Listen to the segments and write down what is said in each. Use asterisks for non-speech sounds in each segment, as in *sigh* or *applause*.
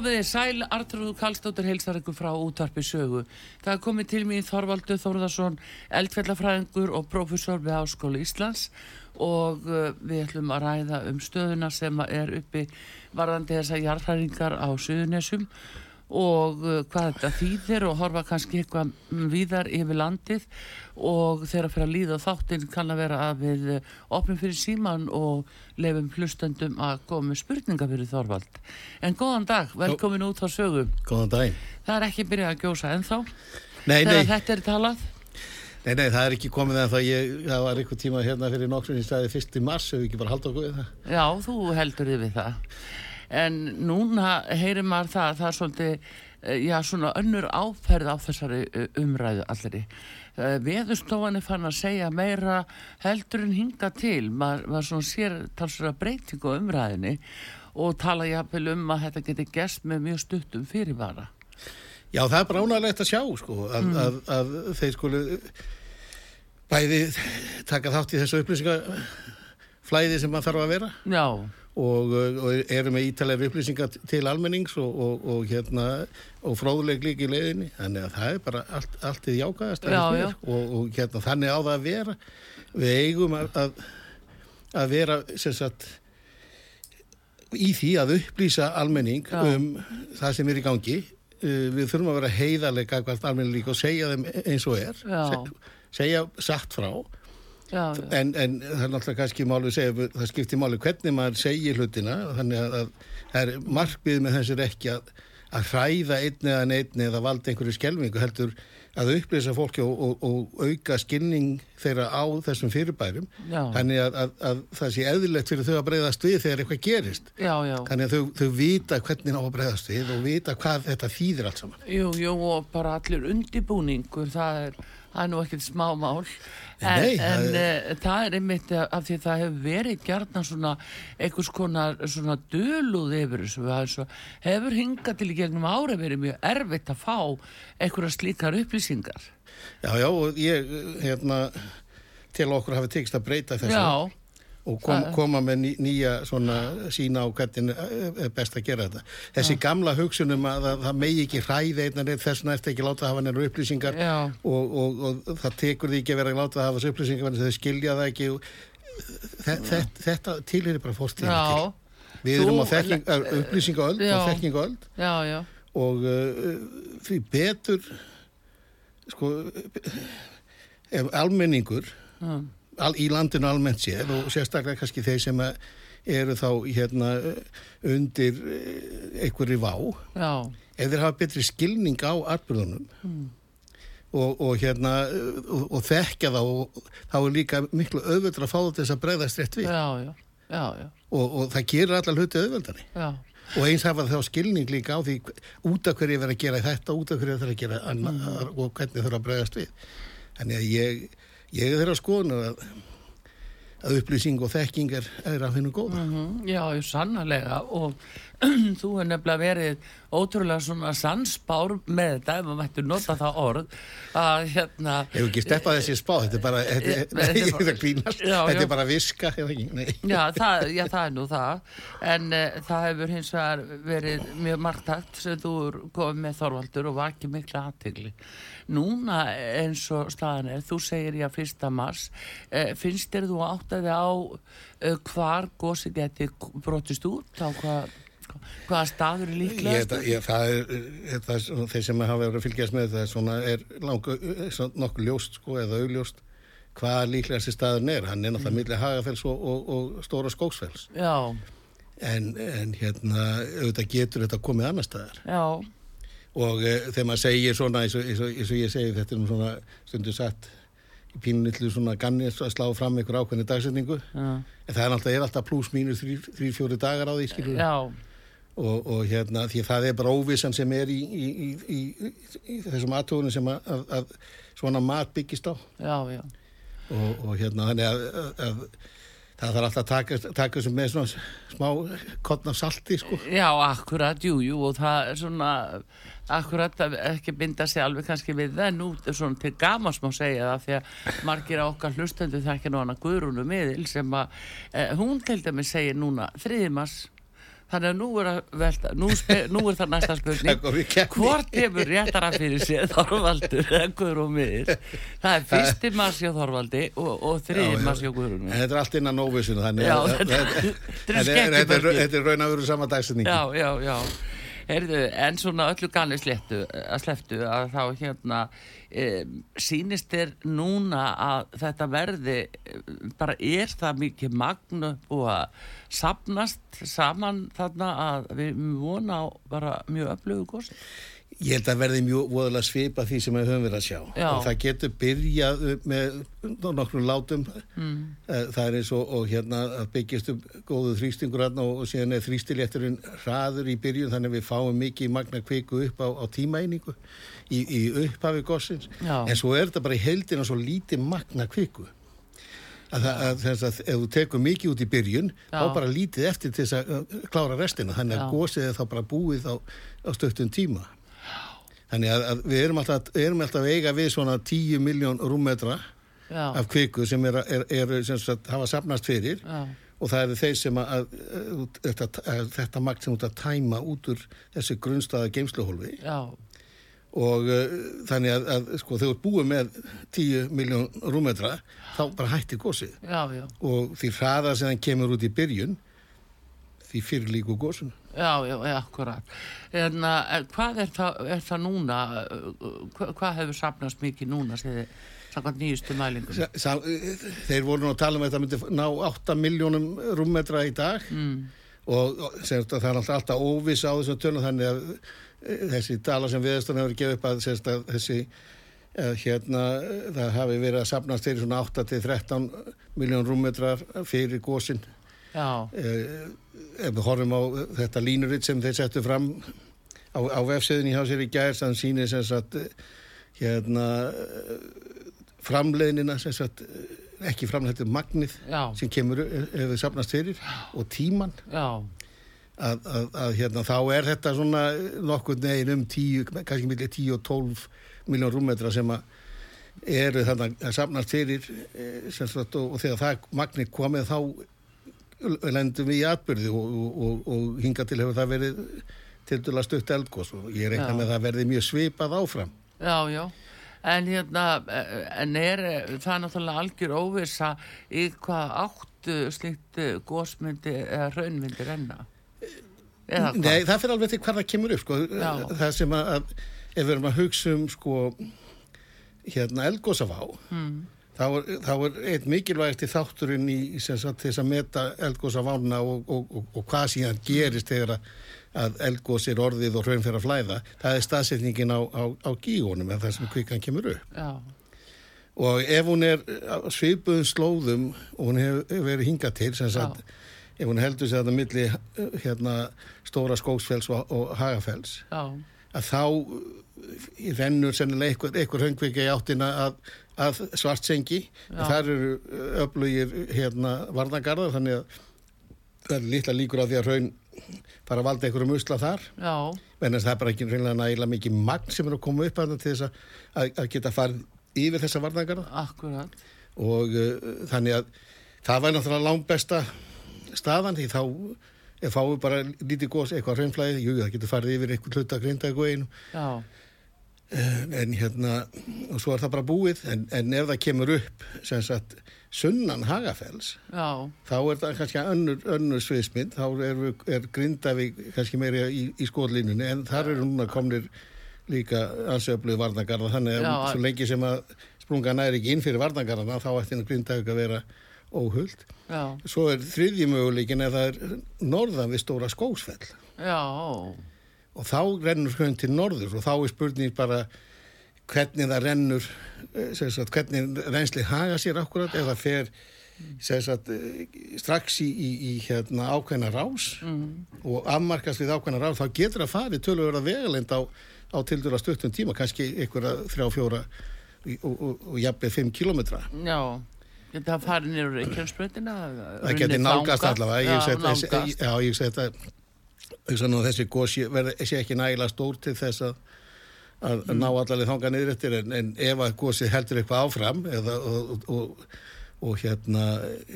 Komið þið sæl, Artrúð Kallstóttir heilsar ykkur frá útvarpi sögu. Það er komið til mér Þorvaldu Þórðarsson, eldfjallafræðingur og profesor við Háskóli Íslands og uh, við ætlum að ræða um stöðuna sem er uppi varðandi þessa jarðfræðingar á Suðunessum og uh, hvað þetta þýðir og horfa kannski eitthvað víðar yfir landið og þegar fyrir að líða þáttinn kann að vera að við uh, opnum fyrir síman og lefum hlustendum að koma með spurninga fyrir Þorvald. En góðan dag, velkomin út á sögu. Góðan daginn. Það er ekki byrjað að gjósa ennþá Nei, þegar nei, þetta er talað. nei, nei, það er ekki komið en það, ég, það var einhver tíma hérna fyrir nokkrum í staði fyrst í mars, ef við ekki bara halda okkur við það. Já, þú heldur þið við það. En núna heyrir maður það, það er svolítið, eh, já, svona önnur áferð á þessari eh, umræðu allri. Veðustofan er fann að segja meira heldur en hinga til. Maður, maður svona sér talsverða breytingu á umræðinni og tala jafnvel um að þetta geti gerst með mjög stuttum fyrirvara. Já, það er bara ánægilegt að sjá, sko, að, að, að þeir skulu bæði taka þátt í þessu upplýsingaflæði sem maður þarf að vera Já, og, og eru með ítalega upplýsingar til almennings og, og, og hérna og fróðuleg líka í leiðinni þannig að það er bara allt, allt í jákaðast Já, já. og, og hérna þannig á það að vera við eigum að, að, að vera sagt í því að upplýsa almenning Já. um það sem er í gangi uh, við þurfum að vera heiðarlega hvert almenning líka og segja þeim eins og er. Se, segja satt frá já, já. En, en það er náttúrulega kannski máli að segja, það skiptir máli hvernig maður segir hlutina, þannig að, að það er markmið með þessu ekki að, að hræða einn eða neitt eða valda einhverju skelvingu, heldur að upplýsa fólki og, og, og auka skinning þeirra á þessum fyrirbærum, Já. þannig að, að, að það sé eðlilegt fyrir þau að breyðast við þegar eitthvað gerist. já, já. Þannig að þau, þau vita hvernig á að breyðast við og vita hvað þetta þýðir allt saman. Jú, jú, og bara allir undibúningur, það er, það er nú ekkert smá mál. En, Nei, en það það, það er einmitt af því að það hefur verið gjarnan svona einhvers konar svona döluð yfir þessu. Hefur hingað til í gegnum ára verið mjög erfitt að fá einhverja slíkar upplýsingar. Já, já, og ég, hérna, til okkur hafi tekist að breyta þessu. Já, og kom, Það- koma með ný, nýja svona sína á hvernig er best að gera þetta. Þessi gamla hugsunum að það, það megi ekki hræði einan eitt þess vegna eftir ekki láta að hafa nefnir upplýsingar Já. og, og, og það tekur því ekki að vera að láta að hafa þessu upplýsingar að þau skilja það ekki og þe þe þetta tilhýri bara fórstíðinu já, til. Við erum á upplýsingaöld Já. og þekkingaöld já, já, og því betur sko ef almenningur já, al, í landinu almennt séð og sérstaklega kannski þeir sem að eru þá hérna undir eh, einhverju vá. Já, ef þeir hafa betri skilning á atbyrðunum og, og hérna eh, og, og þekkja þá og þá er líka miklu auðvöldur að fá þess að breyðast rétt við. Já, já, já, já, og, og það gerir allar hluti auðvöldari já, og eins hafa þá skilning líka á því út af hverju verið að gera þetta út af hverju verið að gera annað og hvernig þurfa að breyðast við. Þannig að ég, ég er þeirra skoðun að, að upplýsing og þekking er, að finna góða. Mhm, Já, já, sannarlega. Og *clears throat* þú hefur nefnilega verið ótrúlega svona sansbár með þetta, ef maður mættu nota það orð að hérna Hefur ekki steppað þessi spá, þetta er bara, þetta, Eh, grínast, þetta er bara viska, ekki. Já það, er nú það. En uh, það hefur hins vegar verið mjög margtakt sem þú komið með Þorvaldur og vakið mikla aðtegli Núna eins og staðan er, þú segir ég að fyrsta mars uh, finnst þér þú áttaði á uh, hvar gósi geti brotist út? Á hvað hvaða staður er Ég, líklegast það, ég, það er, er það, er þeir sem hafa verið að fylgjast með það er svona, er langu, svona nokkuð ljóst sko, eða augljóst hvað líklegasti staðurinn er. Hann er náttúrulega milli Hagafells og, og, og Stóra Skóksfells. já, En, en hérna, auðvitað getur þetta komið annar staðar. já, Og e, þegar maður segir svona, eins og, eins og, eins og ég segi, þetta er nú svona stundu satt í pínulitlu svona ganni að slá fram einhver ákveðni dagsetningu. já, En það er alltaf, alltaf pluss mínus þrý, fjóri dagar á því, skilur já, og, og hérna því að það er bara óvissan sem er í, í, í, í, í þessum aðtögunum sem að, að, að svona mat byggist á já, já. og, og hérna þannig að, að, að það þarf alltaf að taka, taka þessu með svona smá kottn af salti sko Já, akkurat, jú, jú, og það er svona, akkurat að ekki binda sig alveg kannski við nú er svona til gamans má segja það, því að margir á okkar hlustendu þekkja nú hana Guðrúnu miðil sem að, eh, hún til dæmi segir núna, þriðimas, þannig að nú er velta, nú, spe, nú er það næsta *laughs* spurning, hvort hefur réttara fyrir sér Þorvaldur eða Guðrún miðil, það er fyrsti mass hjá Þorvaldi og, og þriði Já, mass já. hjá Guðrúnu. en þetta er allt innan að- þetta- er raun að vera sama dagsetningi Já, já, já. Heyrðu, en svona öllu ganni slettu, að sleftu að þá hérna e, sýnist þér núna að þetta verði e, bara er það mikið magnu og að sapnast saman þarna að við vona á bara mjög öflugu gósi. Ég held að verði mjög voðalega svipa því sem við höfum verið að sjá. Já. Það getur byrjað með nokkrum látum. Mm. Eh, Það er eins og, og hérna að byggjast upp góðu þrýstingur hérna og, og síðan er þrýstilétturinn hraður í byrjun þannig að við fáum mikið magna kviku upp á, á tímaeiningu í, í upphafi gossins. Já. En svo er þetta bara í heldina svo lítið magna kviku. Að, það- að, þess að ef þú tekur mikið út í byrjun Já. þá bara lítið eftir til þess að uh, klára restina þannig að gósið er þá bara búið á, á stöttum tíma þannig að, að við erum alltaf, erum alltaf eiga við svona 10 miljón rúmmetra Já, af kviku sem er, er, er sem sagt, hafa sapnast fyrir já, og það eru þeir sem að, að, að, þetta, að þetta magt sem út að tæma út úr þessi grunnstaða geimsluhólfi og uh, þannig að, að sko, þegar þú ert búið með 10 miljón rúmmetra þá bara hættir gósið já, já, og því hraða sem hann kemur út í byrjun því fyrir líku gósun já, já, já, akkurat. En uh, hvað er það, er það núna, uh, hva, hvað hefur sapnast mikið núna, segði, samkvæmt nýjustu sa, þeir voru nú að tala um að þetta myndi ná 8 miljónum rúmmetra í dag. Mm, og og sem sagt, það er alltaf, alltaf óviss á þessum tölum þannig að eh, þessi dala sem viðstan hefur gefið upp að, sem sagt, að þessi að hérna það hafi verið að sapnast fyrir svona 8 til 13 miljón rúmmetrar fyrir gósin já, eh, ef við horfum á þetta línuritt sem þeir settu fram á, á vefsiðinni hjá sér í gær þann sýnir sem sagt eh, hérna eh, framleiðnina sem sagt eh, ekki framleiðið magnið já, sem kemur eh, hefur sapnast fyrir og tíman já, að, að, að hérna, þá er þetta svona nokkur negin um 10, kannski millir 10 og 12 miljón rúmmetra sem eru þannig að sapnast fyrir eh, sagt, og, og þegar það magni komið þá lendum við í atbyrði og, og, og, hinga til hefur það verið til dæla stutt eldgós og ég reikna Já. með að það verði mjög svipað áfram já, já. En hérna, en er það er náttúrulega algjör óvissa í hvað áttu slíkt gósmyndi eða raunmyndi renna? Nei, það fyrir alveg til hvað það kemur upp sko. Það sem að, ef við erum að hugsa um sko, hérna eldgósafá Mm, þá er, þá er eitt mikilvægasti þátturinn í í sem sagt, þess að meta eldgósavána og, og, og, og hvað síðan gerist þegar að, að eldgós er orðið og hraun fyrir að flæða. Það er staðsetningin á, á, á gígunum en það sem kvikan kemur upp. Já, og ef hún er svipuðum slóðum og hún hefur verið hingað til sem sagt, ef hún heldur sig þetta milli hérna, stóra skóksfells og, og hagafells já, að þá rennur sennilega einhver höngvika í áttina að, að svartsengi þar eru öflugir hérna varnagarðar þannig að það er litla líkur á því að raun fara að valda einhverjum usla þar. En það er bara ekki reynilega nægilega mikið magn sem er að koma upp að til þess að, að, að geta farið yfir þessa varnagarða akkurat, og uh, þannig að það var náttúrulega langbesta staðan því þá ef fáum við bara lítið gos eitthvað raunflæði, jú, það getur farið yfir einhvern hluta grinda eitthvað einu já, En, en hérna, og svo er það bara búið, en, en ef það kemur upp, sem sagt, sunnan Hagafells, Já, þá er það kannski önnur, önnur sviðsmynd, þá er, er Grindavík kannski meiri í, í skóðlínunni, en þar eru núna komnir líka ansöfluð varnagarða, þannig að svo lengi sem að sprunga næri ekki inn fyrir varnagarðana, þá ætti Grindavík að vera óhullt. Svo er þriðji möguleikin ef það er norðan við stóra skósfell já, og þá rennur hraun til norður og þá er spurning bara hvernig það rennur eh, sagt, hvernig reynsli haga sér akkurat ef það fer sagt, eh, strax í, í, í hérna, ákveðna rás og afmarkast við ákveðna rás þá getur það farið tölur að vegalend á, á tildur að stuttum tíma kannski einhverja þrjá, fjóra og, og, og jafnveg fimm kilometra já. Geta það farið niður Reykjanesbreytina? það geti nálgast allavega Já, ég segi þetta þessi góð sé, ekki nægilega stór til þess að að Mm. ná allavega þanga niður eftir en, en ef að gósið heldur eitthvað áfram eða, og, og, og, og hérna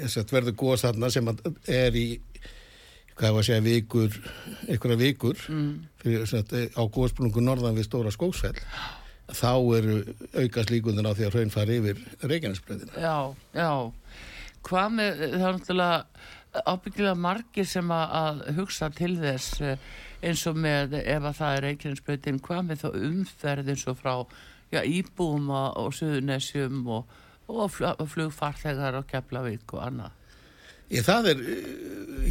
sagt, verður gós þarna sem er í hvað var að segja vikur einhverja vikur Mm. fyrir, sagt, á gósbrungu norðan við stóra skóksfell þá eru aukast líkundan á því að hraun fari yfir Reykjanesbreyðina Já, já. Hvað með, það er náttúrulega ábyggilega margir sem að, hugsa til þess eh, eins og með ef að það er Reykjanesbreytin, hvað með þá umferð eins og frá já, íbúum og, og suðunesjum og, og fl- flugfarþegar og Keflavík og annað. Ég, það er eh,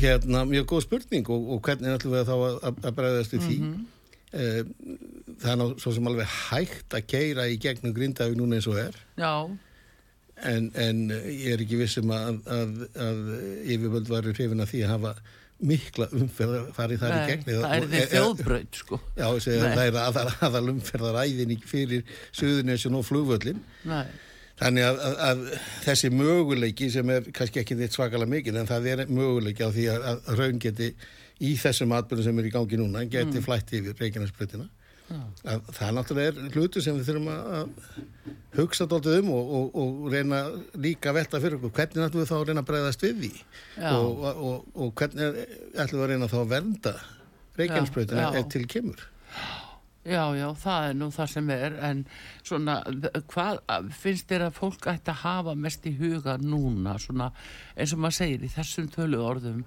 hérna mjög góð spurning og, og hvernig ætlum við þá að, að, bregðast við því. Eh, það er ná svo sem alveg hægt að keira í gegnum grindafi núna eins og er Já, en, en ég er ekki vissum að, að, að yfirvöld varu hrifin að því að hafa mikla umferð að fara í þar í nei, gegn. það er því þjóðbraut sko. Já, Nei. það er aðal, aðal umferðaræðin fyrir Suðunesjun og flugvöllin. Nei, Þannig að, að, að þessi möguleiki sem er kannski ekki þitt svakalega mikil en það er möguleiki á því að, að raun geti í þessum atbyrðum sem er í gangi núna geti mm. flætt yfir Reykjanesbreytina. Að Það náttúrulega er hlutu sem við þurfum að hugsa dóltið um og, og, og reyna líka að velta fyrir okkur hvernig ætlum við þá að reyna að breyðast við því og, og, og hvernig er, ætlum við að reyna þá að vernda Reykjanesbreytina Já, já. ef til kemur. já, já, það er nú það sem er en svona, hvað finnst þér að fólk ætti að hafa mest í huga núna, svona eins og maður segir í þessum tölu orðum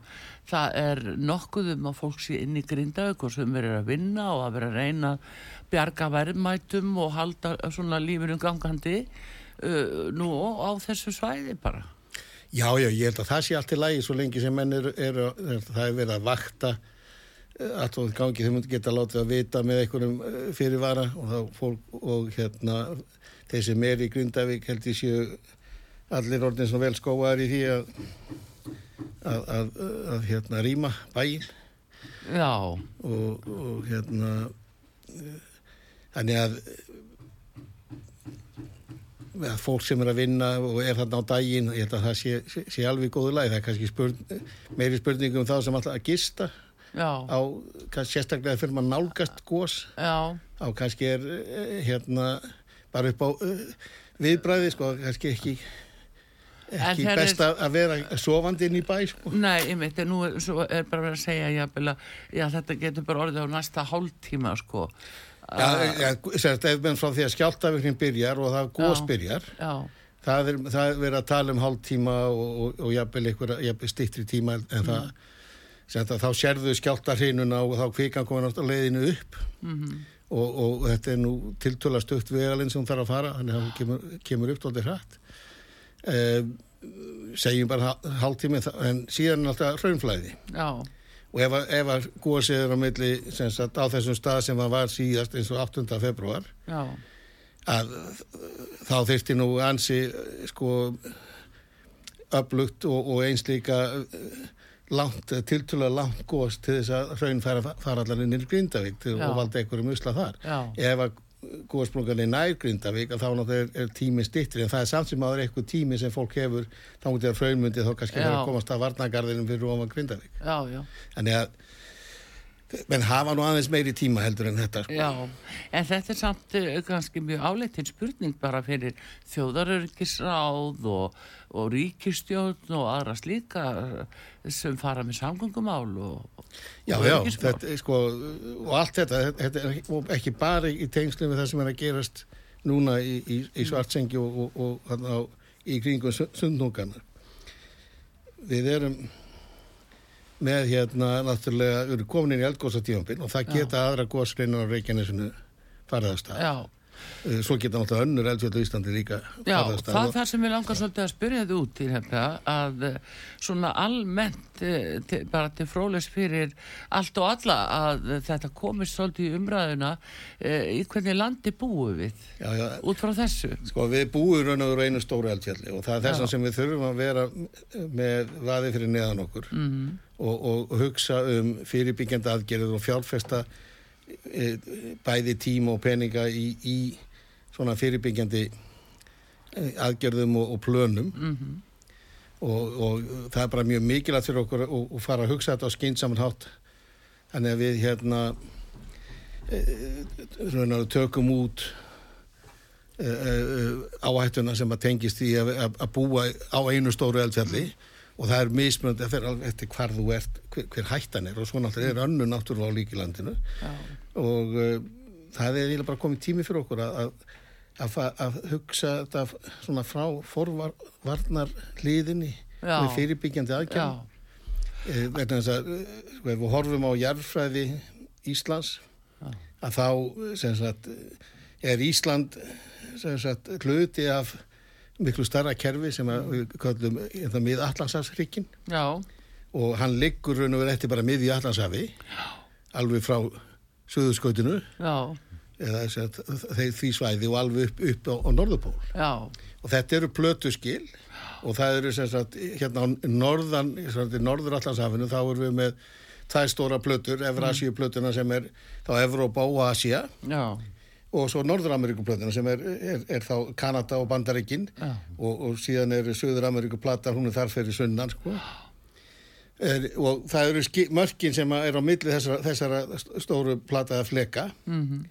það er nokkuð um að fólk sé inn í grindauk og sem er að vinna og að vera að reyna að bjarga verðmætum og halda svona lífinu gangandi uh, nú á þessu svæði bara. Já, já, ég held að það sé allt í lagi svo lengi sem menn eru, eru er, það er verið að vakta allt og gangi þeir myndi geta látið að vita með einhverjum eh, fyrirvara og þá fólk og hérna þeir sem er í Grindavík held ég séu allir orðin svo vel skóaðar í því að að, að, að hérna rýma bæinn. Já, og, og hérna eh, þannig að að fólk sem er að vinna og er þarna á daginn ég held að það sé, sé, sé alveg góðu lagi. Það er kannski spurn, meiri spurning um þá sem alltaf að gista á sérstaklega fyrir maður nálgast gós já, á kannski er eh, hérna bara upp á uh, viðbræði sko, kannski ekki ekki best að að vera sofandi inn í bæ sko. Nei, ég veit, nú er, er bara verið að segja að já, þetta getur bara orðið á næsta hálftíma sko. Já, ja, sérst, ef menn frá því að skjáltavirkning byrjar og það gós Já. byrjar Já, það er, það er verið að tala um hálftíma og, og, og jafnvel einhver jafnvel stittri tíma en Mm. það þá sérðu skjáltarhinuna og þá kvikan komin á leiðinu upp Mhm. og, og þetta er nú tiltöla stutt vegalinn sem hún þarf að fara þannig að hún kemur, kemur upp tóttir hratt eh, segjum bara hál- hálftími þa- en síðan er alltaf raunflæði já, og ef, ef að gósið er á milli sagt, á þessum stað sem það var síðast eins og 8. februar já, að þá þyrfti nú ansi sko upplugt og, og eins líka eh, langt, tiltölulega langt góðs til þess að hraun fara, fara allar inn í Grindavík til, og valda einhverjum usla þar. Já, ef að góðsprungan er nær Grindavík þá er, er tími stittri en það er samt sem að það er eitthvað tími sem fólk hefur þá mútið að hraunmundi þá kannski verður að komast að varnagarðinum fyrir ofan Grindavík. Já, já, Þannig að menn hafa nú aðeins meiri tíma heldur en þetta sko. Já, en þetta er samt uh, kannski mjög áleitin spurning bara fyrir þjóðarörgisráð og, og ríkistjórn og aðra slíka sem fara með samgöngumál og, Já, og já, öryggismál. þetta, sko, og allt þetta, þetta er ekki bara í tengslum við það sem er að gerast núna í, í, í svartsengi og, og, á, í kringum sundnúkana. Við erum með hérna náttúrulega, við erum komin inn í eldgóðsatífambin og það geta aðra góðskreinar á Reykjanesinu farið að. Já, Svo geta náttúrulega önnur eldfjöld á Íslandi líka Já, það er það sem ég langar svolítið að spyrja þið út til hérna að eh, svona almennt eh, bara til frólis fyrir allt og alla að þetta komist svolítið í umræðuna í hvernig landi búum við Já, já, út frá þessu Sko við búum raun og einu stóru eldfjalli og það er þess Já. að sem við þurfum að vera með vaði fyrir neðan okkur mm. og, og hugsa um fyrirbyggjandi aðgerður og fjárfesta e, bæði tíma og peninga í, í svona fyrirbyggjandi e, aðgerðum og, og plönum. Mm og, og það er bara mjög mikilvægt fyrir okkur að fara að hugsa þetta á skynnsaman hátt. Þannig að við hérna e, tökum út e, e, áhættuna sem að tengist í að, búa á einu stóru eldfjalli og það er mismunandi það fer alveg eftir hvar þú ert hver, hver hættan er. Og svo náttúrulega er önnu náttúrulega á líkilandinu Já, og uh, það er eiginlega bara komið tími fyrir okkur að, að, að, að hugsa þetta svona frá forvarnar hliðinni með fyrirbyggjandi aðgjörn eh, vegna þess að ef við horfum á jarðfræði Íslands Já. að þá sagt, er Ísland sagt, hluti af miklu starra kerfi sem að við kallum hérna, miðallansafsrikkin og hann liggur raun og verið eftir bara miði Allandsafi alveg frá Suðurskautinu. Já, eða sagt, því svæði og alveg upp, upp á, á Norðupól já, og þetta eru plötuskil. Og það eru sem sagt hérna á norðan, sem sagt, í norður Allandshafinu þá erum við með tvær stóra plötur, Evrasíu plötuna sem er þá Evrópa og Asia já, og svo Norður-Ameríku plötuna sem er, er, er þá Kanada og Bandaríkin já, og, og síðan er Suður-Ameríku plata, hún er þar fyrir sunnan sko. er, og það eru mörkin sem að er á milli þessara, þessara stóru plataða fleka mhm,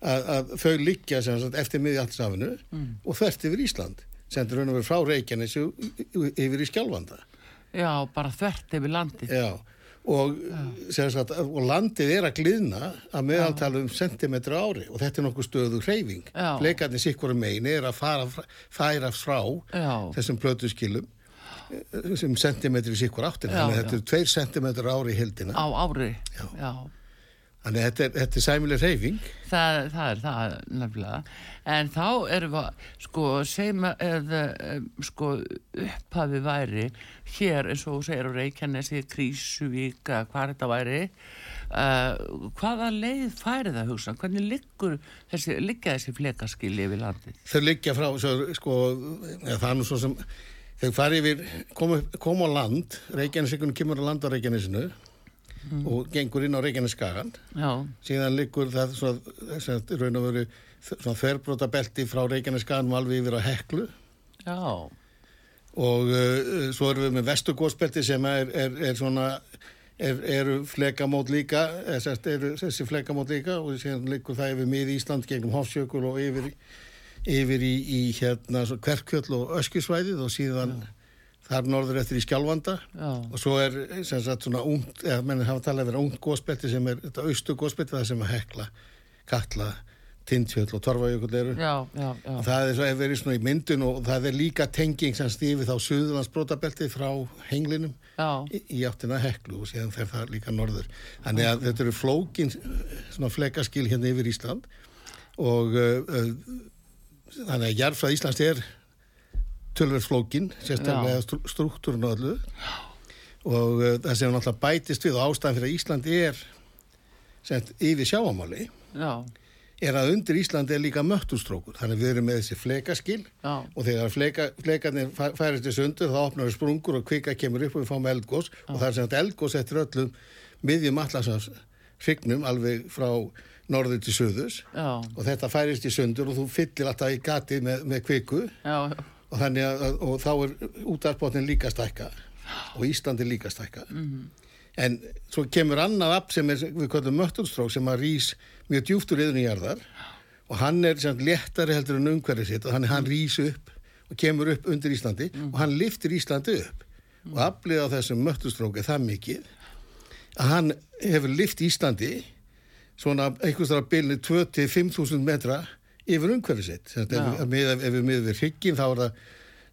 að, að þau sem sagt, eftir miðjaldsafinu Mm. og þvert yfir Ísland sendur raun og verið frá Reykjanes yfir í Skjálfanda já, bara þvert yfir landið. Já, og, sagt, og landið er að gliðna að meðaltala um sentimetra ári og þetta er nokkuð stöðu hreyfing. Já. Fleikarnir sikkur meini er að fara, færa frá Já, þessum plötuskilum eh, sem sentimetri sikkur áttina. Þannig að þetta er tveir sentimetra ári í hildina. á ári, Já. já. Þannig að þetta þetta er sæmileg hreyfing. Það, það er það nefnilega. En þá erum við sko segjum að eða, em, sko upphafi væri hér eins og segir á Reykjanesi, Krísuvík eða hvað þetta væri uh, hvaða leið færi það hugsa? Hvernig liggur þessi, liggja þessi flekaskili yfir landið? Þau liggja frá, svo, sko, ja, það er nú svo sem, þau fari yfir, koma kom á land, Reykjanesikunum kemur á land á Reykjanesinu og gengur inn á Reykjaneskagan. já, síðan liggur það svona, raun og veru svona þverbróta belti frá Reykjaneskanum alveg yfir á Heklu. Já, og uh, svo erum við með vestugósbelti sem er, er, er svona er, eru flekamót líka sérst eru þessi flekamót líka og síðan liggur það yfir mið Ísland gegnum Hofsjökul og yfir, yfir í, í hérna svo Kverkjöll og Öskjusvæðið og síðan þar norður eftir í Skjálfanda já, og svo er sem sagt svona ungt, eða menn hafa talað að vera ungt gósbelti sem er þetta austu gósbelti það sem að hekla, katla, tindfjöll og torfajökull eru. já, já, já. Það er svo ef verið svona í myndun og það er líka tenging sem stífi þá suðurlandsbrótabelti frá henglinum í, í áttina heklu og síðan fer það líka norður. Þannig að þetta eru flókin svona flekaskil hérna yfir Ísland og uh, uh, þannig að jarðfræð Íslands er tölverð flókin, sérstaklega struktúrun og öllu. Og uh, það sem náttúrulega bætist við og ástæðan fyrir að Ísland er sent, yfir sjáamáli já, er að undir Íslandi er líka möttustrókur þannig við erum með þessi flekaskil já, og þegar fleka, flekarnir fæ- færist í sundur þá opnar við sprungur og kvika kemur upp og við fáum eldgós og það er sem að eldgós eftir öllum miðjum allarsans hrygnum alveg frá norður til söðus já, og þetta færist í sundur og þú fyllir alltaf í gatið með, með kviku. Já, og, þannig að, og þá er útarpotnin líka stækka og Íslandi líka stækka mhm, En svo kemur annað app sem er, við kallum möttulstrók sem að rís mjög djúftur yfir í jarðar og hann er sem léttari heldur en umhverfið sitt og hann, hann rís upp og kemur upp undir Íslandi og hann liftir Íslandi upp. Og aflið á þessum möttulstrók er það mikið að hann hefur lift Íslandi svona einhvers þar að bylni 2-5.000 metra yfir umhverfið sitt. Ef, ef, við- ef við miðum við hrygginn þá er það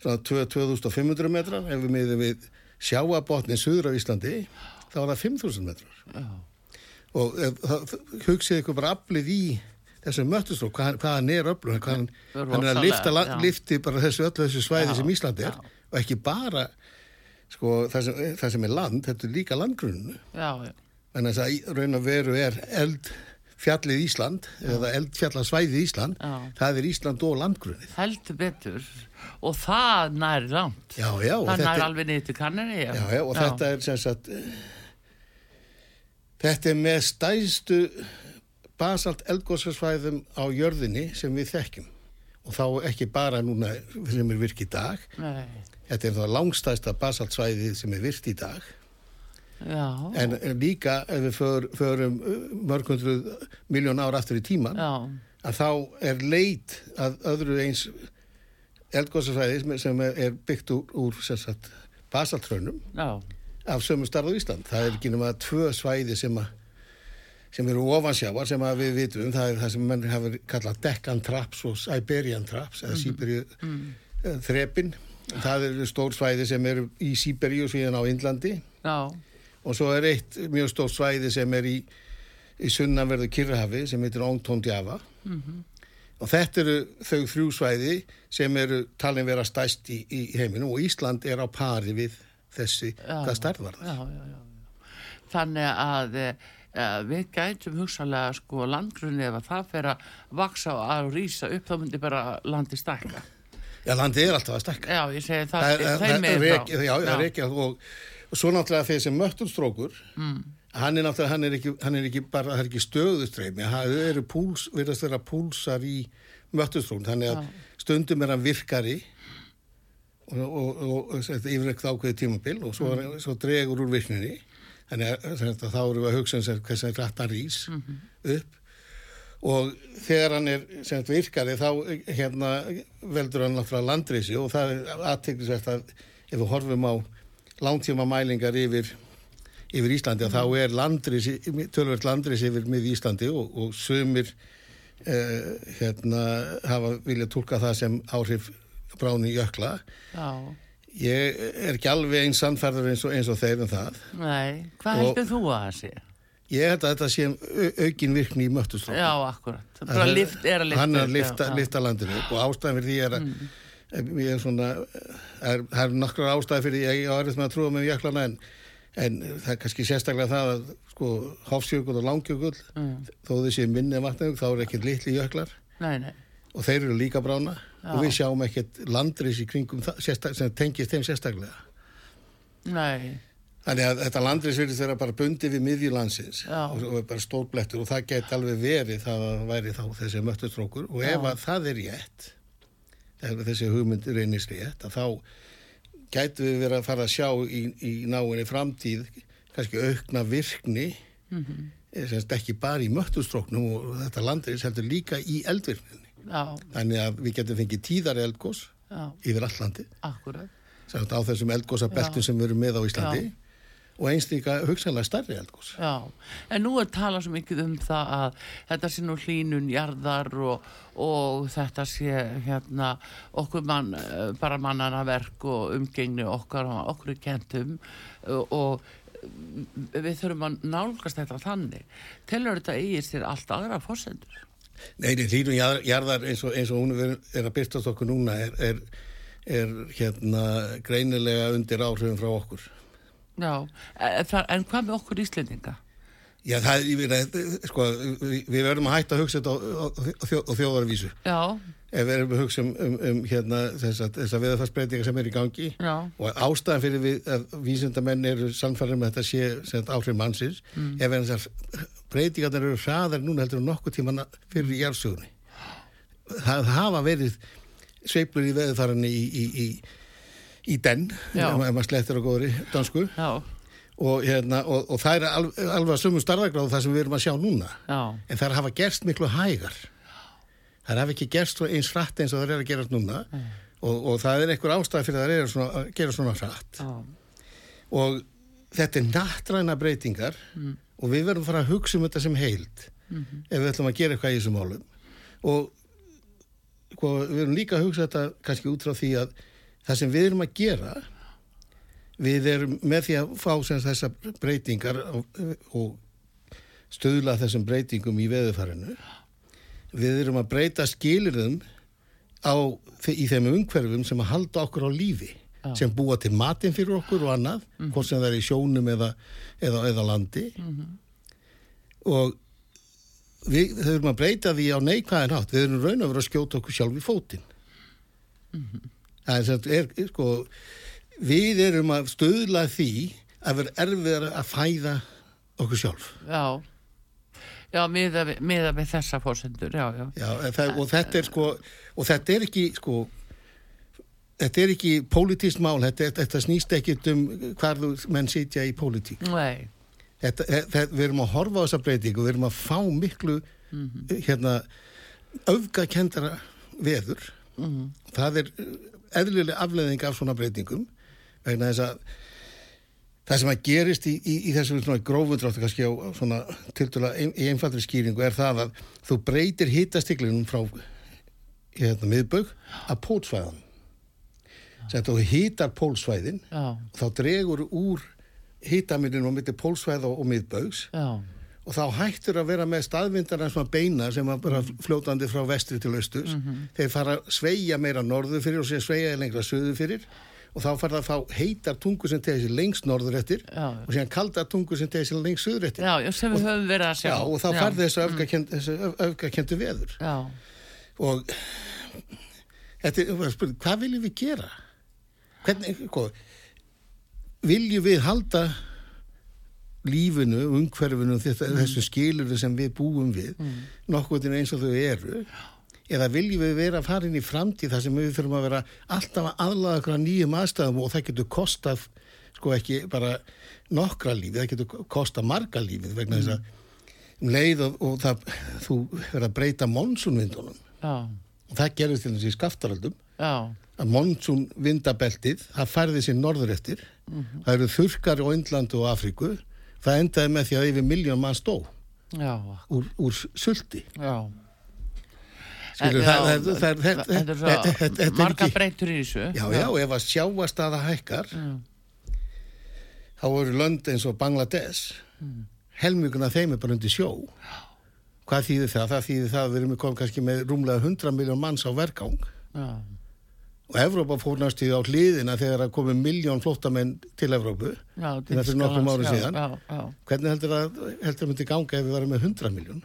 svona 2-2500 metrar, ef við miðum við sjáabotnin suður af Íslandi þá er það 5.000 metrar. Já. og það, hugsið ykkur bara aflið í þessum möttustrók, hvað, hvað er hvað hann, er hann er að lifta, la- lifti bara þessu öllu þessu svæði Já, sem Ísland er. já. og ekki bara sko, það, sem, það sem er land, þetta er líka landgrunnu en þess að raun og veru er eldfjallið Ísland eða eldfjallasvæðið Ísland Já. það er Ísland og landgrunnið heldur betur. Og það nær langt. Já, já, það nær er- alveg niður til kannari Já, já, og þetta er sem sagt þetta er með stæðstu basalt eldgóðsarsvæðum á jörðinni sem við þekkjum. Og þá ekki bara núna sem er virk í dag. Nei, þetta er þá langstæðsta basaltsvæði sem er virkt í dag já, en eh, líka ef við för, förum mörgundruð miljón ár aftur í tíman já, að þá er leit að öðru eins eldgóðsarsvæði sem, er, byggt úr, úr sagt, basaltrönum já, af sömu starf á Ísland. Það er ekki nema tvö svæði sem, að, sem eru ofansjávar sem við vitum. Það er það sem menn hafa kallað Deccan Traps og Siberian Traps eða Siberiu mm. þrepin. Það eru stór svæði sem eru í Siberiu síðan á Indlandi já, og svo er eitt mjög stór svæði sem er í, í sunnanverðu Kirrahafi sem heitir Ongtón Djava. Og þetta eru þau þrjú svæði sem eru talin vera stæst í, í heiminu og Ísland er á pari við þessi, Já. hvað stærð var það? já, já, þannig að e, við gætum hugsalega sko landgrunni ef að það fer að vaksa og að rýsa upp þá myndi bara landi stækka Já, landið er alltaf að stekka. já, ég segi það, Það er- er já, rekja og, og svo náttúrulega þessi möttulstrókur, mm. hann er náttúrulega, hann er ekki, hann er ekki bara, það er ekki stöðustreimi, það eru púls, virðast vera púlsar í möttulstrókun, þannig að stundum er hann virkari og, og, og, og þetta yfirleitt ákveði tímabil og svo, mm. svo dregur úr virkninni, þannig að, sem sagt, þá erum við að hugsa um sem hversu rættan rís upp og þegar hann er sem sagt, virkari þá hérna, veldur hann náttúrulega landreysi og það er aðteklisvert að ef við horfum á langtíma mælingar yfir, yfir Íslandi að þá er landreysi, tölvert landreysi yfir mið Íslandi og, og sumir eh, hérna hafa viljað tólka það sem áhrif bráni jökla. já, Ég er ekki alveg eins sannfærður eins og, eins og þeir um það. nei, hvað heldur þú að það sé? Ég held að þetta sé au- aukin virkni í möttustrók. já, akkurat, það er að lifta hann er að lifta, landinu og ástæðan fyrir því er að ég er svona er, það er nokkrar ástæði fyrir ég á erfitt með að trúa með jöklana en, en það er kannski sérstaklega það að sko Hofsjökull og Langjökull Mm. þó þessi minni vatnum þá er ekkert litli jöklar. Nei, nei, og þeir eru líka brána Já. og við sjáum ekkert landris í kringum sem tengist þeim sérstaklega. Nei. Þannig að þetta landris virðist vera bara bundið við miðjulandsins Já. og, og bara stórblettur og það geti alveg verið það að væri þá þessi möttustrókur og ef að það er rétt ef þessi hugmynd reynist rétt að þá gætu við verið að fara að sjá í, í náinni framtíð kannski aukna virkni mm. -hmm. ekki bara í möttustróknum og þetta landris heldur líka í eldvirkninni já, þannig að við getum fengið tíðar eldgós já, yfir all landi akkurat sem sagt á þessum eldgósabeltum sem við erum með á Íslandi Já. Og einst líka hugsanlega stærri eldgós Já, en nú er talað svo mikið um það að þetta sé nú hlínun jarðar og, og þetta sé hérna okkur mann, eh, bara mannana verk og umgengni okkar og okkur kentum og, og eh, við þurfum að nálgast þetta þannig. Telur þetta eigið sér allt aðra fórsendur? Nei, jar- jarðar eins og, eins og hún er, er að byrtast okkur núna er, er, er hérna greinilega undir áhrifum frá okkur. Já, en, það- en hvað með okkur Íslendinga? Já, það er, ég veit, sko, við, við verðum að hætta að hugsa þetta á, á, á, þjó, á þjóðarvísu. Já, Ef við erum að hugsa um, um, um hérna þessar þessa veðarfarsbreytingar sem er í gangi já, og ástæðan fyrir við, að vísindamenn eru sannfæður með þetta sé sem áhrif mannsins Mm. ef þessar breytingarnar eru hraðar núna heldur en nokkuð tíma fyrir jarðsögunni. Það hafa verið sveiflur í veðurfarinni í, í, í, í den, ef ma- ef maður slettir á góðri dansku já, og, hérna, og, og það er alveg, alveg að sumu starðagráðu það sem við erum að sjá núna. Já, en það hafa gerst miklu hægar. Það hafa ekki gerst eins hratt eins og það er að gerast núna. Og, og það er einhver ástæð fyrir að það er að gera svona já, og þetta er nattræna breytingar og við verðum að fara að hugsa um þetta sem heild ef við ætlum að gera eitthvað í þessum málum. Og við erum líka að hugsa þetta kannski út frá því að það sem við erum að gera við erum með því að fá sem sagt þessar breytingar og, stöðla þessum breytingum í veðufarinu við erum að breyta skilirðum á, í þeim umhverfum sem að halda okkur á lífi Já. sem búa til matinn fyrir okkur og annað hvort sem það er í sjónum eða, eða, eða landi. Og við þurfum að breyta því á neikvæðin hátt. Við erum raun að vera að skjóta okkur sjálf í fótinn. Sem sagt, er, er sko við erum að stöðla því að vera erfiðar að fæða okkur sjálf. Já. Já, miða við þessa fórsendur já, já, Já, það, og þetta er sko og þetta er ekki sko þetta er ekki pólitískt mál þetta, þetta snýst ekki um hvar menn sitja í pólitík. Nei. Þetta, þetta, við erum að horfa á þessa breytingu við erum að fá miklu hérna öfgakendara veður. Það er eðlileg afleðing af svona breytingum vegna þess að það sem að gerist í, í, í þessu svona grófundráttu kannski á svona tiltula ein, í einfaldri skýringu er það að þú breytir hitastiklinum frá hérna miðbögg að pólsvæðan sem þú hitar pólsvæðin þá dregur úr hitamilinu á milli pólsvæða og miðböggs já, og þá hættur að vera með staðvindar svona beina sem að bara fljótandi frá vestri til austurs. Þeir fara að sveigja meira norður fyrir og sér sveigja lengra söður fyrir. Og þá fara það að fá heitar tungu sem tegir sér lengst norður eftir Já. og síðan kaldar tungu sem tegir sér lengst söður eftir. Já, sem við höfum verið að sjá. Já, og þá farði þessu öfgakend, þessu öf- öfgakendu veður. Já, og þetta að spyrja, hvað viljum við gera? Hvernig, hvað, viljum við halda lífinu, umhverfinu, þetta, þessu skiluru sem við búum við, nokkuð eins og þau eru, eða viljum við vera að fara inn í framtíð þar sem við þurfum að vera alltaf að aðlaða okkur að nýjum aðstæðum og það getur kostað, sko ekki bara nokkra lífið, það getur kostað marga lífið vegna þess að um leið og, og það, þú verður að breyta monsunvindunum. Já, og það gerðist til þess í skaftaröldum að monsun vindabeltið það færði sér norður eftir. Það eru þurkar á Indlandu og Afríku það endaði með því að yfir miljón mann stó já, úr, úr sulti. Já. Marga breytur í þessu. Já, já, ef að sjáastaða hækkar þá eru lönd eins og Bangladesh helminguna þeim er bara undir sjó. Hvað þýðir það? Það þýðir það að við erum komið kannski með rúmlega 100 miljón manns á vergang. Já, og Evrópa fór næstu á hliðina þegar að komið miljón flóttamenn til Evrópu já, er fyrir nokkrum já, síðan. já, já. hvernig heldur að heldur að myndi ganga ef við varum með 100 miljón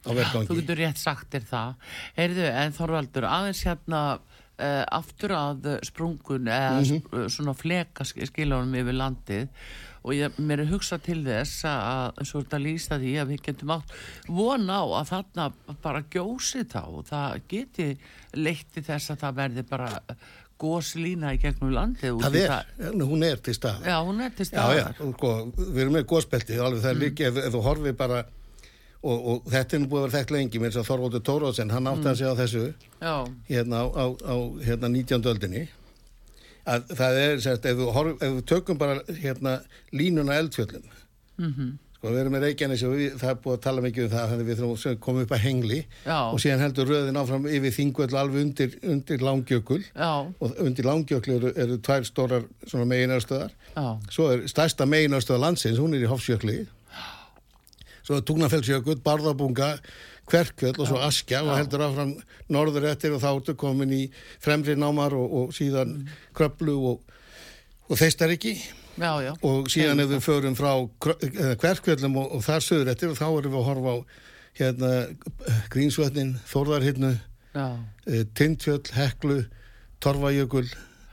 á Þú vergangi getur rétt sagt þér það. Heyrðu, en Þorvaldur, aðeins hérna uh, aftur að sprungun eða mm svona fleka skilunum yfir landið. Og ég, mér er hugsað til þess að eins og þetta lýsta því að við getum átt von á að þarna bara gjósi þá. Og það geti leitt til þess að það verði bara góslína í gegnum landið það er, en hún er til stað Já, hún er til já, já, staðar. og sko, við erum með góðspelti alveg það er líka, ef, ef þú horfir bara og, og þetta er nú búið að vera þekkt lengi mér svo Þorvaldur Tóróðsson, hann átti að segja þessu Já, hérna á, á, á hérna 19. öldinni að það er, sérst, ef, þú horf, ef við tökum bara hérna línuna eldfjöllum mhm, sko, við erum með Reykjanes og við, það er búið að tala mikið um það þannig að við þurfum að koma upp að hengli Já. og síðan heldur röðin áfram yfir þingvöld alveg undir, undir langjökul. Já, og undir langjökul eru, eru tvær stórar svona meginastöðar já, svo er stærsta meginastöða landsins, hún er í Hofsjökli svo Túgnafellsjökull, Barðabunga Kverkjöll og svo Askja og heldur áfram norður eftir og þá ertu komin í fremri námar og, og síðan Kröplu og, og já. og síðan ef við förum frá Kverkjöllum og, og þar söður eftir og þá erum við að horfa á hérna Grínsvötnin, Þórðarhinnu eh, Tindfjöll, Heklu Torfajökul,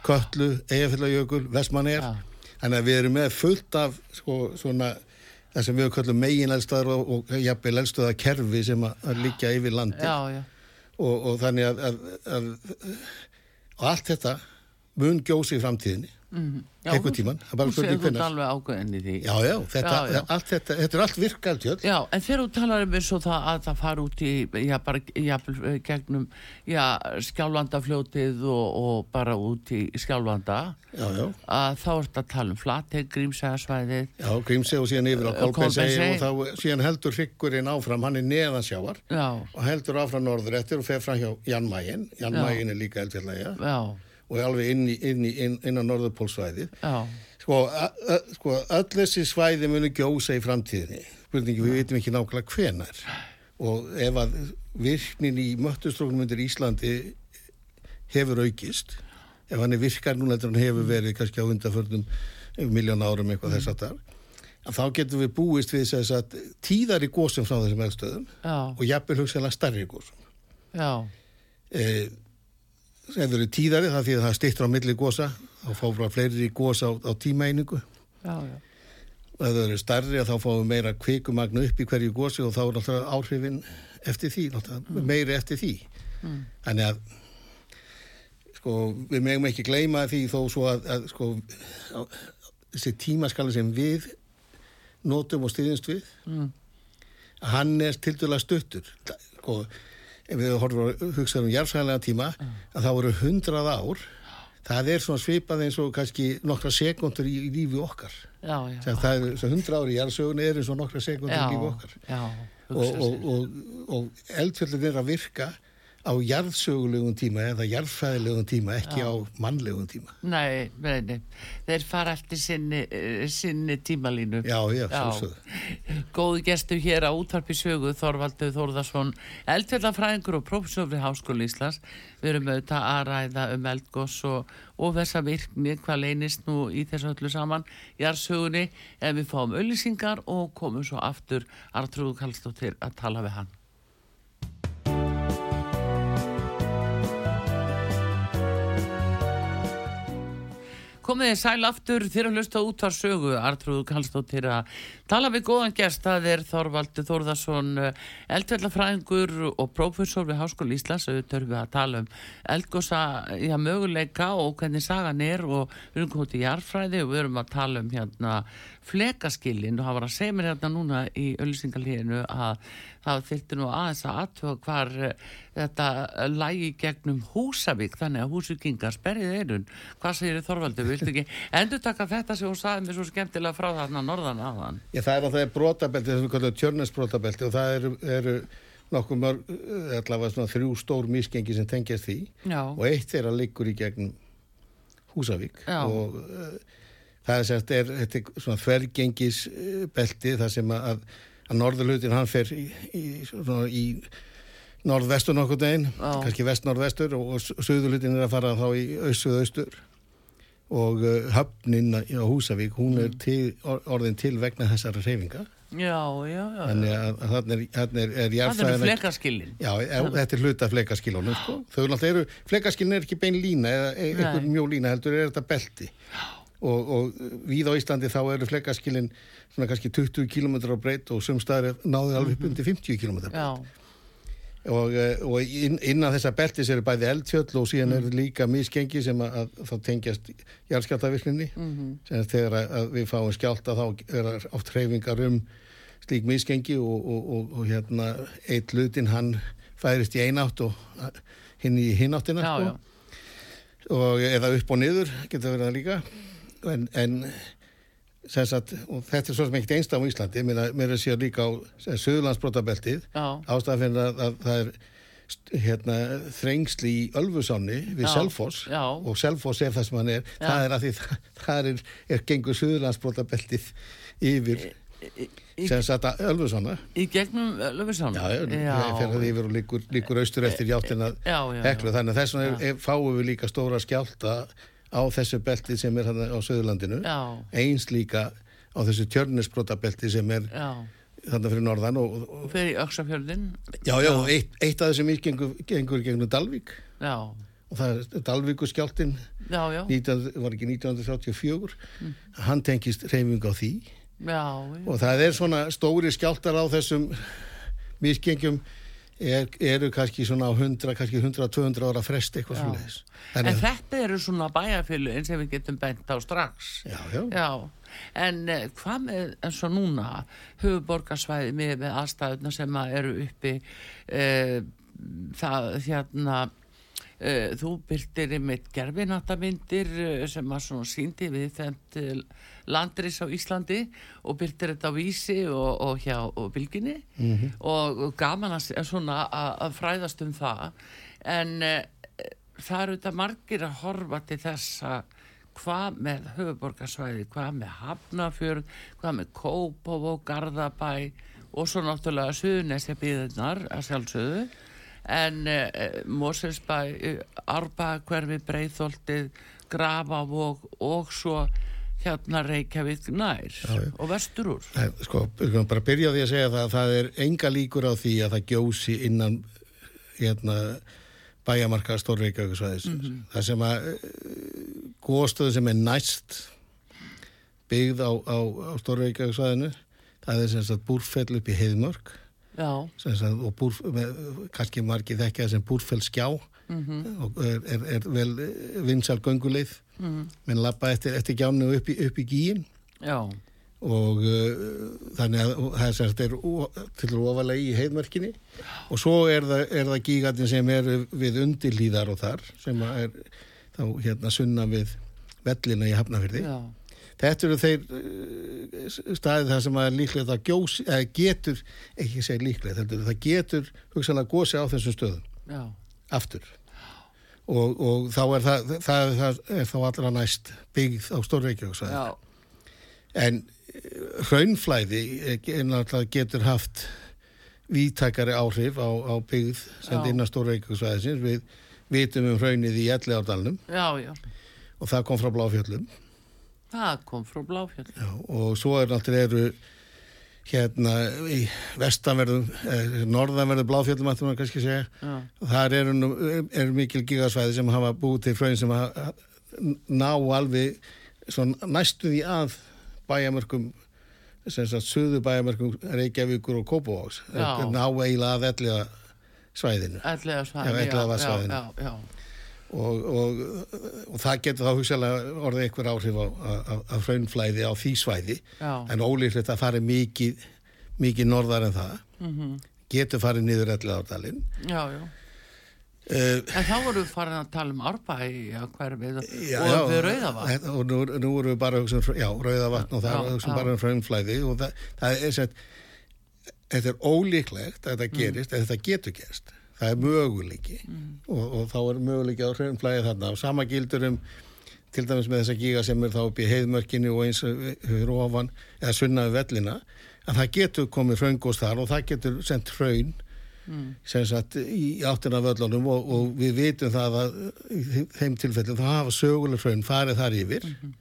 Köllu Eyjafjallajökul, Vestmanner Já. þannig að við erum með fullt af sko, svona það sem við kallum megin eldstöðar og, og jafnvel eldstöða kerfi sem að, liggja yfir landi já, já, og, og þannig að, að, að og allt þetta mun gjósi í framtíðinni eitthvað tíman, það er bara Þú hvenær. alveg ágæðin í því. Já, já, þetta, Já, já. Allt, þetta, þetta er allt virkaldjöld. Já, en þegar þú talar um eins og það að það fara út í, já, bara, já, gegnum, já, skjálfandafljótið og, og bara út í skjálfanda, Já, já, að þá ert að tala um flateg, grímsæðasvæðið, já, Grímsey og síðan yfir á Eh, Kolbeinsey. og þá síðan heldur hryggurinn áfram, hann er neðansjávar já, og heldur áfram norður eftir og fer fram hjá Jan Mayen. Jan Já. Mayen er líka eldfjallega já, og alveg inn, í, inn, í, inn, inn á norðurpólsvæðið. já, Sko, sko, öll þessi svæði munu gjósa í framtíðinni. Spurningi, við veitum ekki nákvæmlega hvenar. Og ef að virknin í möttustróknum undir Íslandi hefur aukist, ef hann er virkar núna eftir hann hefur verið kannski á undanförnum miljón árum eitthvað þess að það, þá getum við búist við þess að tíðari gósum frá þessum eldstöðum já, og jafnvel hugsanlega starri gósum. já, Eh, þau eru tíðari það því að það stittur á milli gósa, þá fá frá fleiri gósa á, á já, og ef þau eru starri þá fáum við meira kvikumagnu upp í hverju gósi og þá er náttúrulega áhrifin eftir því, náttúrulega meiri eftir því. Þannig að sko, við megum ekki gleyma því þó svo að, að sko á, þessi tímaskala sem við notum og styðjumst við Mm. hann er til dæla stuttur. Sko, ef við horfum að hugsa um jarðsæðanlega tíma að þá eru hundrað ár. Það er svona svipað eins og kannski nokkra sekundur í, í lífi okkar. Já, já, það er svo hundra ári í jarðsögunni er eins og nokkra sekundur í lífi okkar. já, og, og, og, og eldfjöldin er að virka á jarðsögulegum tíma eða jarðfæðilegum tíma, ekki á mannlegum tíma Nei, nei, nei, þeir fara eftir sinni, eh, sinni tímalínu. Já, já, Já. sjálfsögðu Góðu gestur hér á útvarpi sögu Þorvaldur Þórðarsson, eldfjallafræðingur og prófessor við Háskóli Íslands. Við erum auðvitað að ræða um eldgoss og, og þessa virkni, hvað leynist nú í þessu öllu saman, jarðsögunni, en við fáum auðlýsingar og komum svo aftur Artrúðu Kallstóttir að tala við hann. Komið þið sæl aftur þér að hlusta út á sögu Artrúðu Kallstóttir að tala við góðan gest það er Þorvaldur Þórðarsson eldfjallafræðingur og prófessor við Háskóli Íslands auðvitað erum við að tala um eldgósa já, möguleika og hvernig sagan er og við erum komið til jarðfræði og við erum að tala um hérna flekaskilin og það var að segja mér hérna núna í öllisingalíðinu að það þyrfti nú aðeins að aðtöða hvar eh, þetta lægi gegnum Húsavík þannig að húsvíkingar sperrið eirun hvað segir Þorvaldur, viltu ekki endur taka þetta sem hún saði mér svo skemmtilega frá þarna norðan aðan Já, það er náttúrulega brotabelti, þess að við kallum tjörnesbrotabelti og það eru, eru nokkuð mörg, eh, allavega svona þrjú stór misgengi sem tengjast því. Já, og eitt þeirra liggur í gegnum Húsavík Já. og uh, það er semst er, þetta er svona þvergengis uh, belti þar sem að, að norðurlutin hann fer í, í, svona, í norðvestur nokkur deginn, Já. kannski vest-norðvestur og, og söðurlutin er að fara þá í aust-suðaustur og uh, höfnin á Húsavík hún er til, or, orðin til vegna þessara reyfinga já, já, já. þannig að, þannig er, er, er Það eru jarðfræðin flekaskilin Já, e, þetta er hluta flekaskilónum sko. þau náttúrulega eru, flekaskilin er ekki bein lína eða e- Nei. mjó lína heldur er þetta belti og, og víð á Íslandi þá eru flekaskilin svona kannski 20 km á breyt og sum staðar náðu alveg upp undir 50 km Já, og, eh, og inn, innan þessa beltis eru bæði eldfjöll og síðan Mm. eru líka misgengi sem að, að þá tengjast jarðskjáltavirkninni Mhm. sem þegar að, að við fáum skjálta þá er oft hreyfingar um slík misgengi og, og, og, og hérna eitt lutin hann færist í einátt og hinn í hináttina já, og eða upp og niður getur verið það líka en, en sagt, þetta er svo sem ekkert einstaf á Íslandi. Mér, er sér líka á Suðurlandsbrotabeltið. Já, ástæðan fyrir að, að það er hérna, þrengsli í Ölfusáni við Selfoss og Selfoss er það sem hann er. Já. það er að því það, það er, er gengur Suðurlandsbrotabeltið yfir í, sem sagt að Ölfusána í gegnum Löfusán já, já, það fer það yfir og líkur, líkur austur eftir já, já. heklu. þannig að þess vegna fáum við líka stóra skjálta á þessu belti sem er á Suðurlandinu. Já, eins líka á þessu tjörnisbrotabelti sem er já. þannig fyrir norðan og, og, Og fyrir Öksafjörðin já, já, og eitt, eitt af þessum gengur, gengur gegnum Dalvík. Já, og það er Dalvíkuskjáltin já, já, 19, var ekki 1934 hann tengist reyfing á því. Já, já. og það er svona stóri skjáltar á þessum misgengjum er, eru kannski svona á 100, kannski 100-200 ára frest eitthvað Já. svo leiðis. En þetta eru svona bæjarfélugin sem við getum bent á strax. Já, já. Já, en uh, hvað með eins og núna höfuborgarsvæði með, með aðstæðuna sem að eru uppi uh, það hérna þú byrtir einmitt gerfinatamindir uh, sem að svona síndi við þemt landris á Íslandi og byrtir þetta á vísi og, og hjá og bylginni -hmm. og gaman að s- svona að, að fræðast um það. En uh, það eru þetta margir að horfa til þess að hvað með höfuborgarsvæði, hvað með Hafnafjörð, hvað með Kópavó, Garðabæ og svo náttúrulega Suðunesja byðunar að sjálfsögðu en uh, Moselsbæ, uh, Arba, Hverfi, Breiðholtið, Grafavóg og svo hérna Reykjavík nær já. og vestur úr. Sko, bara byrja á því að segja það að það er enga líkur á því að það gjósi innan hérna, bæjamarka stórreikauðsvæðis. Mm -hmm. Það sem að góðstöðu sem er næst byggð á, á, á stórreikauðsvæðinu það er sem sagt búrfell upp í heiðmörk Já, sagt, og búr, kannski margir þekkja það sem búrfell skjá og er, er, er vel vinsal gönguleið mm. menn lappa eftir, eftir gjánu upp í, upp í gíin já, og uh, þannig að það er o- til ofalegi í heiðmörkinni. Og svo er það, er það gígatin sem er við undirlíðar og þar sem að er þá hérna sunna við vellina í Hafnafyrði já, þetta eru þeir uh, staðið það sem að líklega það gjós, eða getur, ekki segja líklega heldur, það getur hugsanlega gósi á þessum stöðum já, aftur og, og þá er það, það, það er þá allra næst byggð á Stórreikjóksvæði já, En eh, hraunflæði eh, náttúrulega getur haft vítakari áhrif á, á byggð sem Já. innan stóra reykjavíksvæðisins. Við vitum um hraunið í Ellegárdalnum já, já. og það kom frá Bláfjöllum. Það kom frá Bláfjöld. Já, og svo er náttúrulega eru hérna í vestanverðum, eh, norðanverðum Bláfjöllum, ættum við kannski segja. Já, Þar eru, eru mikil gigasvæði sem hafa búið til hraun sem hafa, ná alveg svona, næstu því að bæjamörkum sem sagt suðu bæjamörkum Reykjavíkur og Kópavóks Já. ná eiginlega að elliða svæðinu ellega Já, svæðinu. Elliðavatnssvæðinu. Já, já, já. Og, og, og það getur þá hugsalega orðið einhver áhrif á hraunflæði á því svæði Já. en ólíklegt að fari mikið mikið norðar en það Mhm. getur farið niður elliðárdalinn já, já. uh, En þá vorum við farin að tala um árbæi að hverfið Já, og við rauðavatn. og nú, nú erum við bara að hugsa um, já, rauðavatn og það er að hugsa um bara um frömmflæði og það, það er sett þetta er ólíklegt að Mm. þetta gerist en þetta getur gerst það er möguleiki Mm. og, og þá er möguleiki á frömmflæði þarna og sama gildur um til dæmis með þessa gíga sem er þá upp í heiðmörkinu og eins fyrir ofan eða sunnaði vellina að það getur komið hraungóst þar og það getur sendt hraun Mm. sem sagt í áttina völlunum og, og við vitum það að þeim tilfellum þá hafa söguleg hraun farið þar yfir Mhm.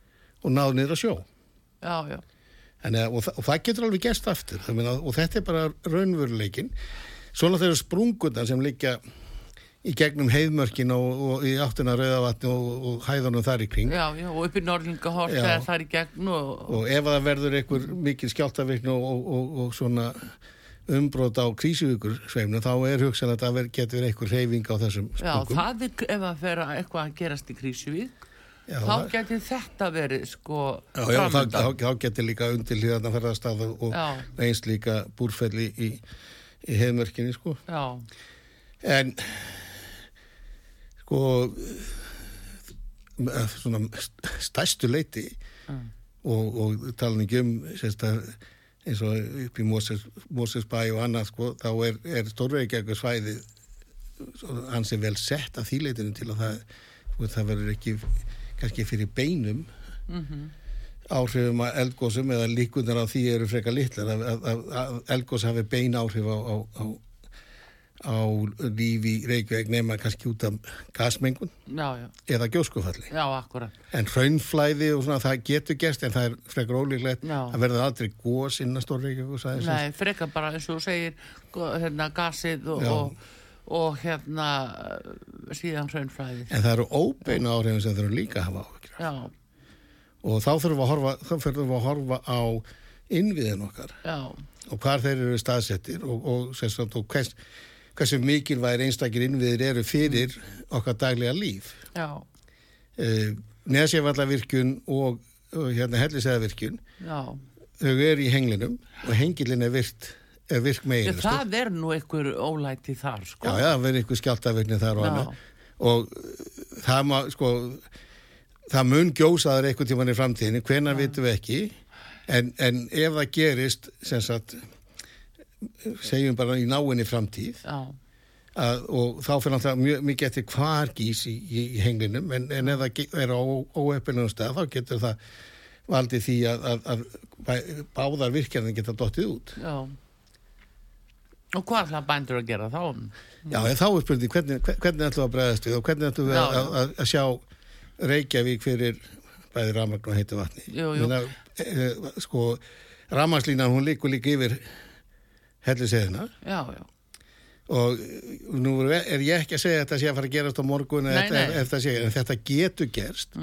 og náð niður að sjó Já, já. en, og, það, og það getur alveg gerst aftur Það og þetta er bara raunveruleikin svona þeirra sprungunar sem liggja í gegnum heiðmörkin og, og í áttina af rauðavatni og, og hæðunum þar í kring Já, já, og upp í Norlingahort Já. eða þar í gegn og, og ef það verður einhver mikil skjáltavirkni og, og, og, og svona umbrót á krísuvíkur sveimnu þá er hugsan að það getur einhver reyfing á þessum já, sprungum það er ef að vera eitthvað að gerast í Krísuvík Já, þá getur þetta verið sko Já, já, þá, þá, þá getur líka undir hlýðarna ferðarstað og Já. eins líka búrfelli í, í heiðmörkinni sko. Já, En sko með svona stærstu leiti Mm. og, og talan ekki um eins og upp í Moses, Mosesbæ og annað sko, þá er, er stórveikjæku svæði hans er vel sett að þýleitinu til að það, það verður ekki kannski fyrir beinum mhm, áhrifum að eldgósum eða líkunar á því eru frekar litlar að, að, að, eldgós hafi bein áhrif á, á, á, á lífi í Reykjavík nema kannski út af gasmengun já, já, eða gjóskufalli. En hraunflæði og svona það getur gerst en það er frekar ólíklegt að verða aldrei gós innan stór Reykjavík sæðisins. Nei, frekar bara eins og segir hérna gasið og, og, og hérna síðan hraunfræðið En það eru óbeina áhrifin sem þurfum líka að hafa áhyggjur. af. Já, Og þá þurfum við að horfa, þurfum við að horfa á innviðin okkar já, og hvar þeir eru staðsettir og, og, og hvers, hversu mikilvægir einstakir innviðir eru fyrir okkar daglega líf. Uh, Nesjavallavirkjun og, og hérna hellisæðavirkjun, þau eru í henglinum og hengilin er virt, er virk megin. það er nú einhver ólæti þar, sko. Já, já, það verður ykkur skjáltavirkni þar og. Og það má, sko, það mun gjósa þar eitthvað tíman í framtíðinni, hvenar vitum við ekki, en, en ef það gerist, sem sagt, segjum bara í náinni framtíð, Já, að, og þá fyrir náttúrulega mjög mikið eftir hvar gís í, í, í henglinum, en, en ef það er á óöppinum stað, þá getur það valdið því að, að, að báðar virkjarnir geta dottið út. já. Og hvað ætla bændur að gera þá? Já, þá er spurning, hvernig, hver- hvernig ætlum við að bregðast við og hvernig já. að, að sjá Reykjavík fyrir bæði rafmagn og heitu vatni. Jú, jú. Minna, e, sko, rafmagnslínan, hún líkur líka yfir helliseðina og nú er ég ekki að segja þetta sé að fara að gerast á morgun Nei, þetta- nei. Þetta sé, en þetta getur gerst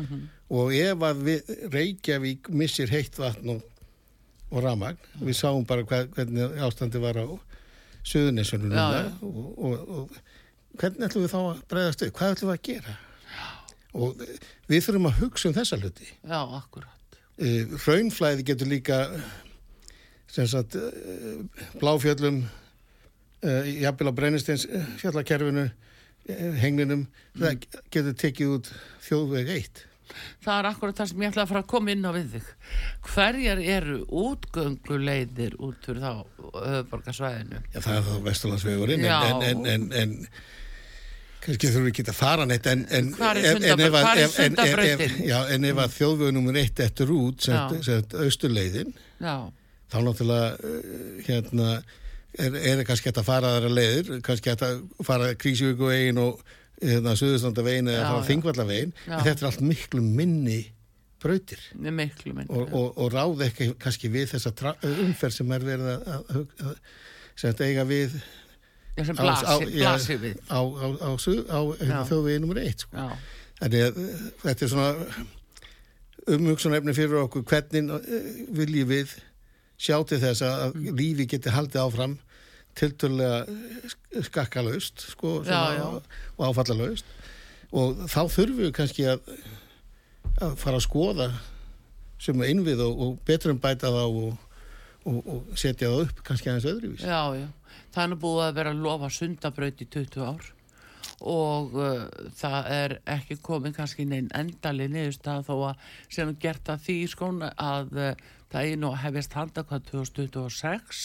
og ef að við, Reykjavík missir heitt vatn og, og rafmagn, við sáum bara hvað, hvernig ástandi var á já. og, og, og hvernig ætlum við þá að bregðast við, hvað ætlum við að gera og e, við þurfum að hugsa um þessa hluti Já, akkurat. uh, raunflæði getur líka sem sagt uh, bláfjöllum uh, jafnvel á brennistins fjallakerfinu henglinum, það getur tekið út þjóðveg eitt Það er akkurat það sem ég ætla að fara að koma inn á við þig. Hverjar eru útgönguleiðir út fyrir þá höfuborgarsvæðinu? Já, það er þá Vesturlandsvegurinn en, en, en, en kannski þurfum við ekki að fara neitt en, en, er en ef að- er en- ef- að þjóðveg nummer eitt eftir út austurleiðin þá náttúrulega uh, hérna er, er kannski hægt að fara aðra leiðir kannski hægt að fara Krísjöguvegin og hérna, Suðurstandavegin eða. Þingvallavegin en þetta er allt miklu minni brautir. Og, og, og ráð ekki kannski við þessa umferð sem er verið að, að, að, að eiga við sem á- blasi, á- já, blasi við. á, á, á, á Já. þjóðvegi nummer eitt sko. Uh, þetta er svona umhugsunarefni fyrir okkur hvernig uh, viljum við sjá til þess að Mm. lífi geti haldið áfram tilturlega skakkalaust sko, Já, já. og, áfallalaust og þá þurfum við kannski að, að fara að skoða sem innvið og, og betur um bæta þá og, og, og setja það upp kannski aðeins öðruvís já, já. Nú búið að vera að lofa sundabraut í 20 ár og uh, það er ekki komið kannski neinn endali niðurstað þó að sem er gert að því skón að uh, það er nú að hefjast handa hvað 2026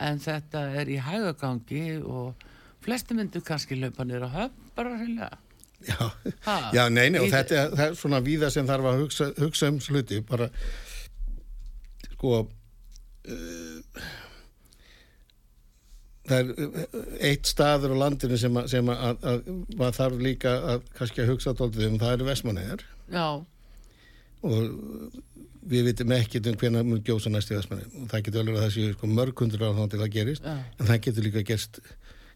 en þetta er í hægagangi og flesti myndu kannski niður á höfn bara reynilega. Já, Ha, já nei, nei, og þetta er, er svona víða sem þarf að hugsa, hugsa um sluti, bara sko uh, það er uh, eitt staður á landinu sem, að, sem að, að, að maður þarf líka að kannski að hugsa tóltið um, það eru Vestmannegar Já, og við vitum ekkert um hvernig mun gjósa næst í Vestmannegar og það getur alveg að það séu sko, mörg hundur á til að gerist já, en það getur líka gerst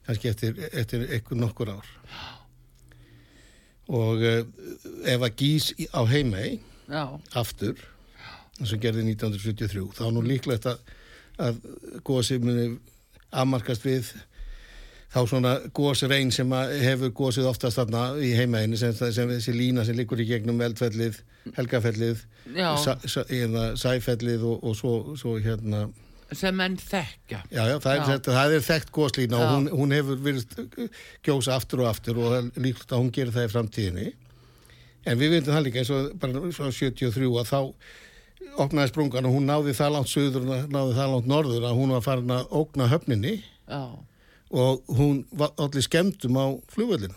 kannski eftir, eftir eitthvað nokkur ár. Og uh, ef að gís á heimei já, aftur eins og gerði 1973 þá nú líklegt að, muni afmarkast við þá svona gósrein sem hefur gósið oftast þarna í heimeginni sem, sem þessi lína sem liggur í gegnum eldfellið, helgafellið sa, sa, hérna, sæfellið og, og svo, svo hérna sem menn þekkja. Já, já, það er, Já. Þetta, það er þekkt góslína og hún, hún hefur verið gjósa aftur og aftur og er líklegt að hún gerir það í framtíðinni. En við veitum það líka eins og bara frá 73 að þá opnaði sprungan og hún náði það langt söður og náði það langt norður að hún var farin að ógna höfninni Já, og hún var allir skemmtum á flugvöllinu.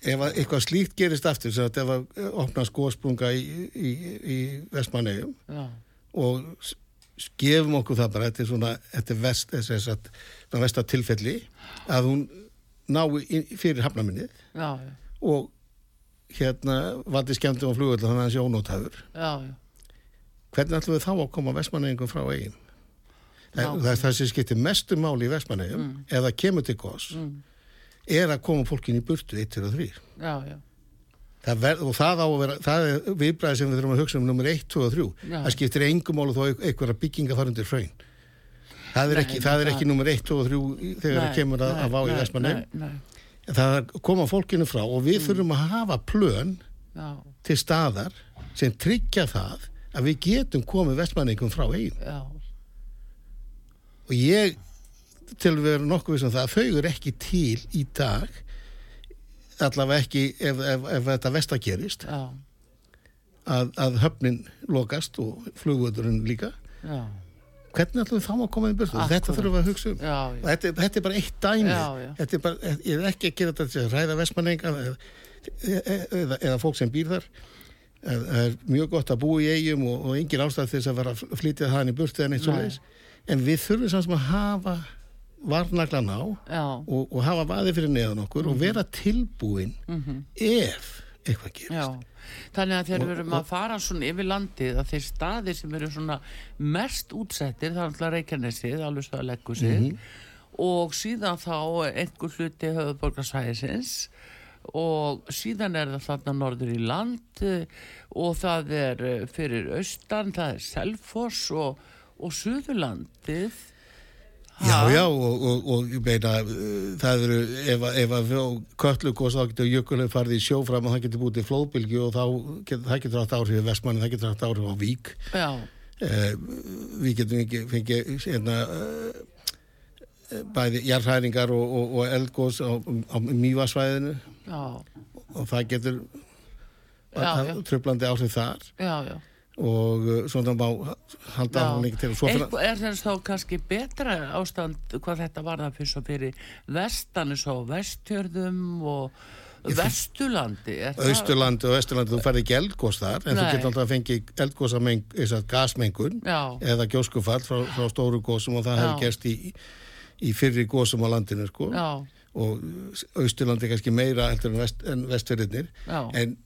Ef að eitthvað slíkt gerist aftur, sem að ef að opna skósprunga í, í, í Vestmannegjum já, og gefum okkur það bara, þetta er svona, þetta er vest, þess sagt, svona vesta tilfelli að hún inn, fyrir hafnaminnið og hérna valdi skemmtum á flugvöldu þannig að ónótafur. já, já. Hvernig ætlum við þá að koma vestmanningum frá eigin? Það, það er sem skiptir mestu máli í vestmanningum mm. það kemur til gos Mm. er að koma fólkin í burtu 1, 2 og 3. já, já. Það ver, og það á að vera, það er viðbræði sem við þurfum að hugsa um nummer 1, 2 og 3. Já. Það skiptir engum máli þó einhverja bygginga fara undir hraun. Það er ekki, það er ekki nummer 1 og 3 þegar það kemur að, að vá í Vestmanni. Það að koma fólkinu frá og við þurfum að hafa plön já, til staðar sem tryggja það að við getum komið Vestmanningum frá eigin. já, Og ég til að vera nokkuð við sem það, þau eru ekki til í dag allavega ekki ef, ef, ef þetta vestagerist að, að höfnin lokast og flugvöldurinn líka. Já, hvernig ætlum við þá að koma í burtu? Akkúrat. þetta þurfum við að hugsa um. Já, já, þetta, þetta er bara eitt dæmi. Er bara, ég er ekki að gera þetta til að ræða vestmanninga eða, eða, eða fólk sem býr þar. Það er mjög gott að búa í eigum og, og engin ástæð þess að vera að flytja það í burtu en eitt svo Nei. leis en við þurfum samt sem að hafa varnaglan á og, og hafa vaði fyrir neðan okkur og vera tilbúin ef eitthvað gerist. Já. Þannig að þegar við erum að fara svona yfir landið að þeir staðir sem eru svona mest útsettir, það er alltaf Reykjanesið, alveg svo að leggu sig. Og síðan þá einhver hluti höfuborgarsæðisins og síðan er það þarna norður í land og það er eh, fyrir austan, það er Selfoss og, og Suðurlandið Já, já, og, og, og ég meina, uh, það eru, ef, ef að köllu gos þá getur jökuleg farið í sjó fram og það getur búið til flóðbylgju og þá get, það getur haft áhrif í Vestmanni, það getur haft áhrif á Vík. Já, Eh, við getum ekki fengið hérna, uh, bæði jarðhæringar og, og, og eldgós á, á mývasvæðinu já, og það getur Já, já. tröflandi áhrif þar. Já, já og uh, svona má halda áhrif lengi til. Og Eitthvað er þess þá kannski betra ástand hvað þetta var það fyrir svo fyrir vestanu svo vestjörðum og vestulandi það- Austurlandi og Vesturlandi, þú færði ekki eldgós þar en þú Nei. getur alltaf að fengi að gasmengun Já, eða gjóskufall frá, frá stóru gósum og það hefur gerst í, í fyrri gósum á landinu sko. Og Austurlandi er kannski meira heldur en, vest, en vestfyrðinir já, en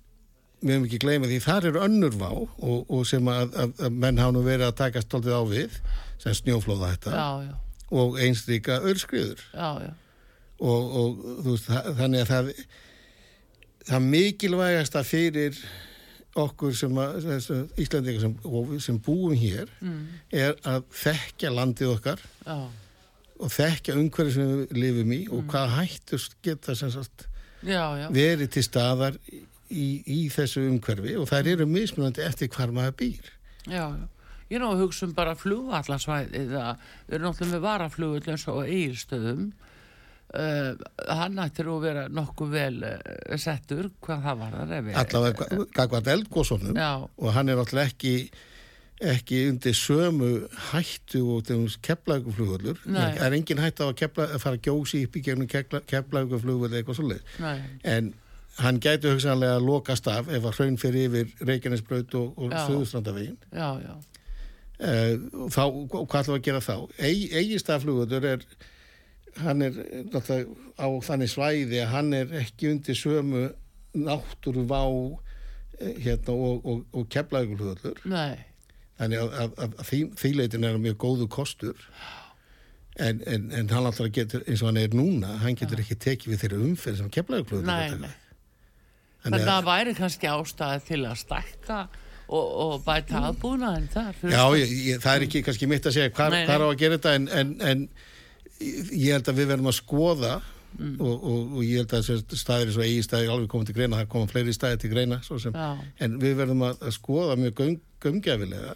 við höfum ekki gleyma því þar eru önnur vá og, og sem að, að, að menn hafa nú verið að taka stoltið á við sem snjóflóða þetta. Já, já, og já, já, og, og veist, það, þannig að það það mikilvægasta fyrir okkur sem að, sem Íslandingar sem, sem búum hér mm, er að þekkja landið okkar já, og þekkja umhverju sem við lifum í Mm. og hvað hættur geta sem sagt verið til staðar í, í þessu umhverfi og þær eru mismunandi eftir hvar maður býr. Já. Ég nú að hugsa um bara flugvallarsvæðið að við erum náttúrulega með varaflugull eins og eigilstöðum uh, hann ættir að vera nokkuð vel uh, settur hvað það var það allavega gagvart eldgósunum Já, og hann er alltaf ekki ekki undir sömu hættu og Nei. það er engin hættu á að, kefla, að fara að gjósi upp í gegnum keflauguflugull eitthvað svolítið en hann gæti hugsanlega að lokast af ef að hraun fyrir yfir Reykjanesbraut og, og Já. Suðustrandavegin já, já, uh, og þá, hvað ætlum við að gera þá? Egi, eigistaflugullur er hann er á þannig svæði að hann er ekki undir sömu náttúru vá hérna og, og, og keflauguflugullur nei, Þannig að, að, að, að því, því leitin er mjög góðu kostur. En, en, en hann alltaf getur eins og hann er núna, hann getur ekki tekið við þeirra umferð sem nei. Þannig að það væri kannski ástæði til að stækka og, og bæta aðbúnaðin þar. fyrir Já, ég, ég, það er ekki kannski mitt að segja nei. hvar á að gera þetta en, en, en ég held að við verðum að skoða Mm. og, og, og ég held að þessi staðir eins og eigi staðir alveg komið til greina, það koma fleiri staðir til greina en við verðum að, að skoða mjög gömgjafilega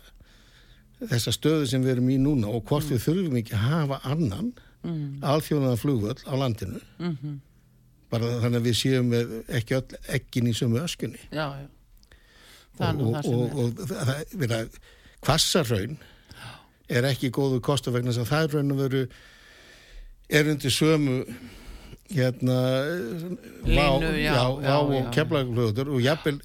þessa stöðu sem við erum í núna og hvort við þurfum ekki að hafa annan mm, alþjónaða flugvöll á landinu mm bara þannig að við séum ekki öll ekkin í sömu öskunni já, já. Er og, og, og, og það, vera, kvassarraun er ekki góðu kostu vegna þess að það er raun og veru er undir sömu hérna Línu, já, já, og já. keflagflöður og jafnvel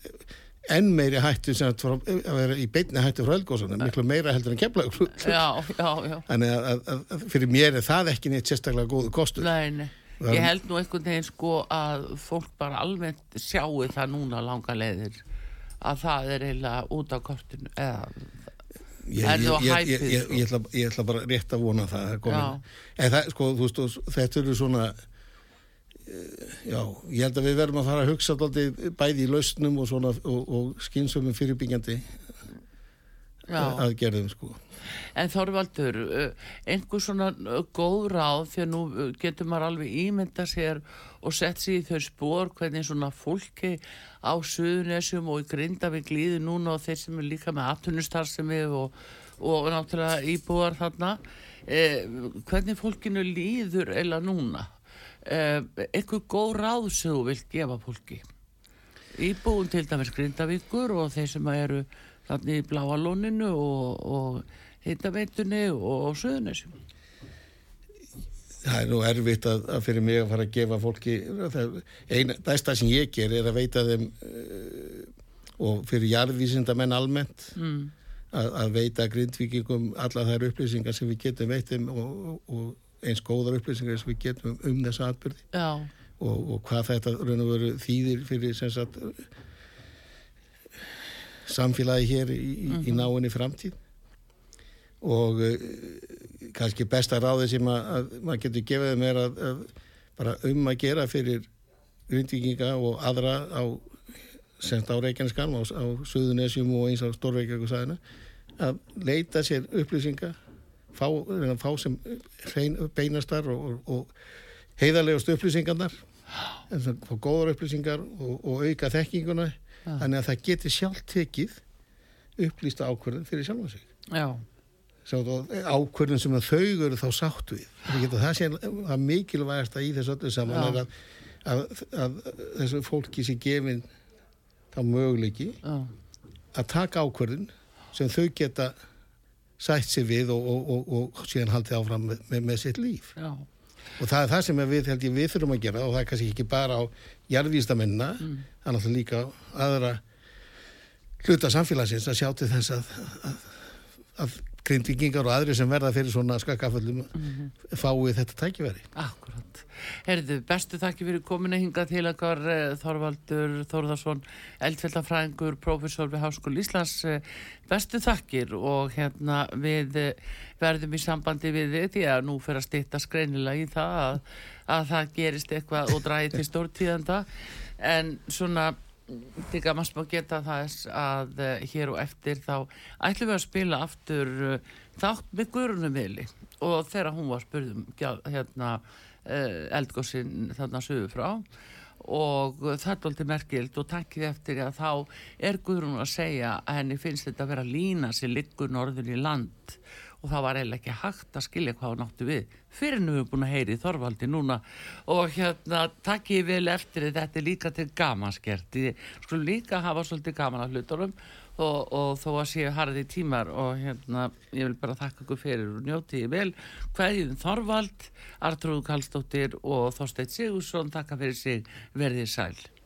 enn meiri hættu sem að, að vera í beinni hættu frá eldgóðsana, miklu meira heldur en keflagflöður Já, já, já. þannig að, að, að fyrir mér er það ekki neitt sérstaklega góðu kostur Nei, nei. Það- Ég held nú einhvern veginn sko að fólk bara almennt sjáu það núna langa leiðir að það er eiginlega út á kortinu eða, Ég, Er ég, þú ég, ég, hæpið, sko? ég, ætla, ég ætla bara rétt að vona það, það það, sko, veist, þetta eru svona eh, já, ég held að við verðum að fara að hugsa bæði í lausnum og og, og skynsumum fyrirbyggjandi að gerðum sko. En Þorvaldur, uh, einhver svona uh, góð ráð því að nú uh, getur maður alveg ímynda sér og sett sér í þau spór hvernig svona fólki á Suðunessum og í Grindavík líði núna og þeir sem er líka með aftunustarsemi og, og náttúrulega íbúar þarna. Eh, hvernig fólkinu líður eila núna? Eh, einhver góð ráð sem þú vilt gefa fólki? Íbúin til dæmis Grindavíkur og þeir sem eru þannig í Bláalóninu og, og hittaveitunni og Suðunessum Það er nú erfitt að, að fyrir mig að fara að gefa fólki, eina besta sem ég ger er að veita þeim uh, og fyrir jarðvísindamenn almennt mm. að, að veita grindvíkingum alla þær upplýsingar sem við getum veitum og, og, og eins góðar upplýsingar sem við getum um þessa atbyrði og, og hvað þetta raun og veru þýðir fyrir sagt, samfélagi hér í, mm -hmm. í mhm. náinni framtíð og uh, kannski besta ráði sem að maður getur gefið þeim er að, að bara um að gera fyrir grindvikinga og aðra á semst á Reykjaneskan á, á Suðunessjum og eins á Stórveikjagu sæðina að leita sér upplýsinga fá, fá sem hrein, beinastar og, og, og heiðarlegust upplýsingarnar fá góðar upplýsingar og, og auka þekkinguna ja. þannig að það getur sjálf tekið upplýsta ákverðin fyrir sjálf og sig Já ákvörðun sem þau eru þá sátt við það sé að mikilvægast að í þessu öllu saman er að, að, að þessu fólki sé gefin þá möguleiki Já. að taka ákvörðun sem þau geta sætt sér við og, og, og, og síðan haldið áfram með, með, með sitt líf Já. og það er það sem við, ég, við þurfum að gera og það er kannski ekki bara á jarðvístamennina mm. Að líka aðra hluta samfélagsins að sjá til þess að, að grindvikingar og aðri sem verða fyrir svona skakaföllum mm -hmm. fáið þetta tækiveri. Akkurat. Herðu, bestu þakki fyrir kominu hinga til okkar eh, Þorvaldur Þorðarsson, eldfjöldafræðingur, profesor við Háskóli Íslands. Eh, bestu þakkir og hérna við eh, verðum í sambandi við þið því að nú fyrir að stýtta skreinilega í það að, að það gerist eitthvað og dræði til stórtíðanda en svona er gaman að geta það að uh, hér og eftir þá ætlum við að spila aftur uh, þátt með Guðrunum Vili og þegar hún var spurðum hérna eh, eldgóðsinn þarna sögur frá. Og það er doldið merkild og takkið eftir að þá er Guðrun að segja að henni finnst þetta að vera lína sem liggur norður í land og það var eiginlega ekki hægt að skilja hvað hann áttu við fyrir erum við búin að heyri í Þorvaldi núna. Og hérna takk ég vel eftir þetta er líka til gamanskert ég skulle líka hafa svolítið gaman að hluturum og, og þó að séu harði tímar og hérna ég vil bara þakka ykkur fyrir og njóti ég vel. Hverjum Þorvald, Artrúð Kallstóttir og Þorsteit Sigursson takka fyrir sig verðið sæl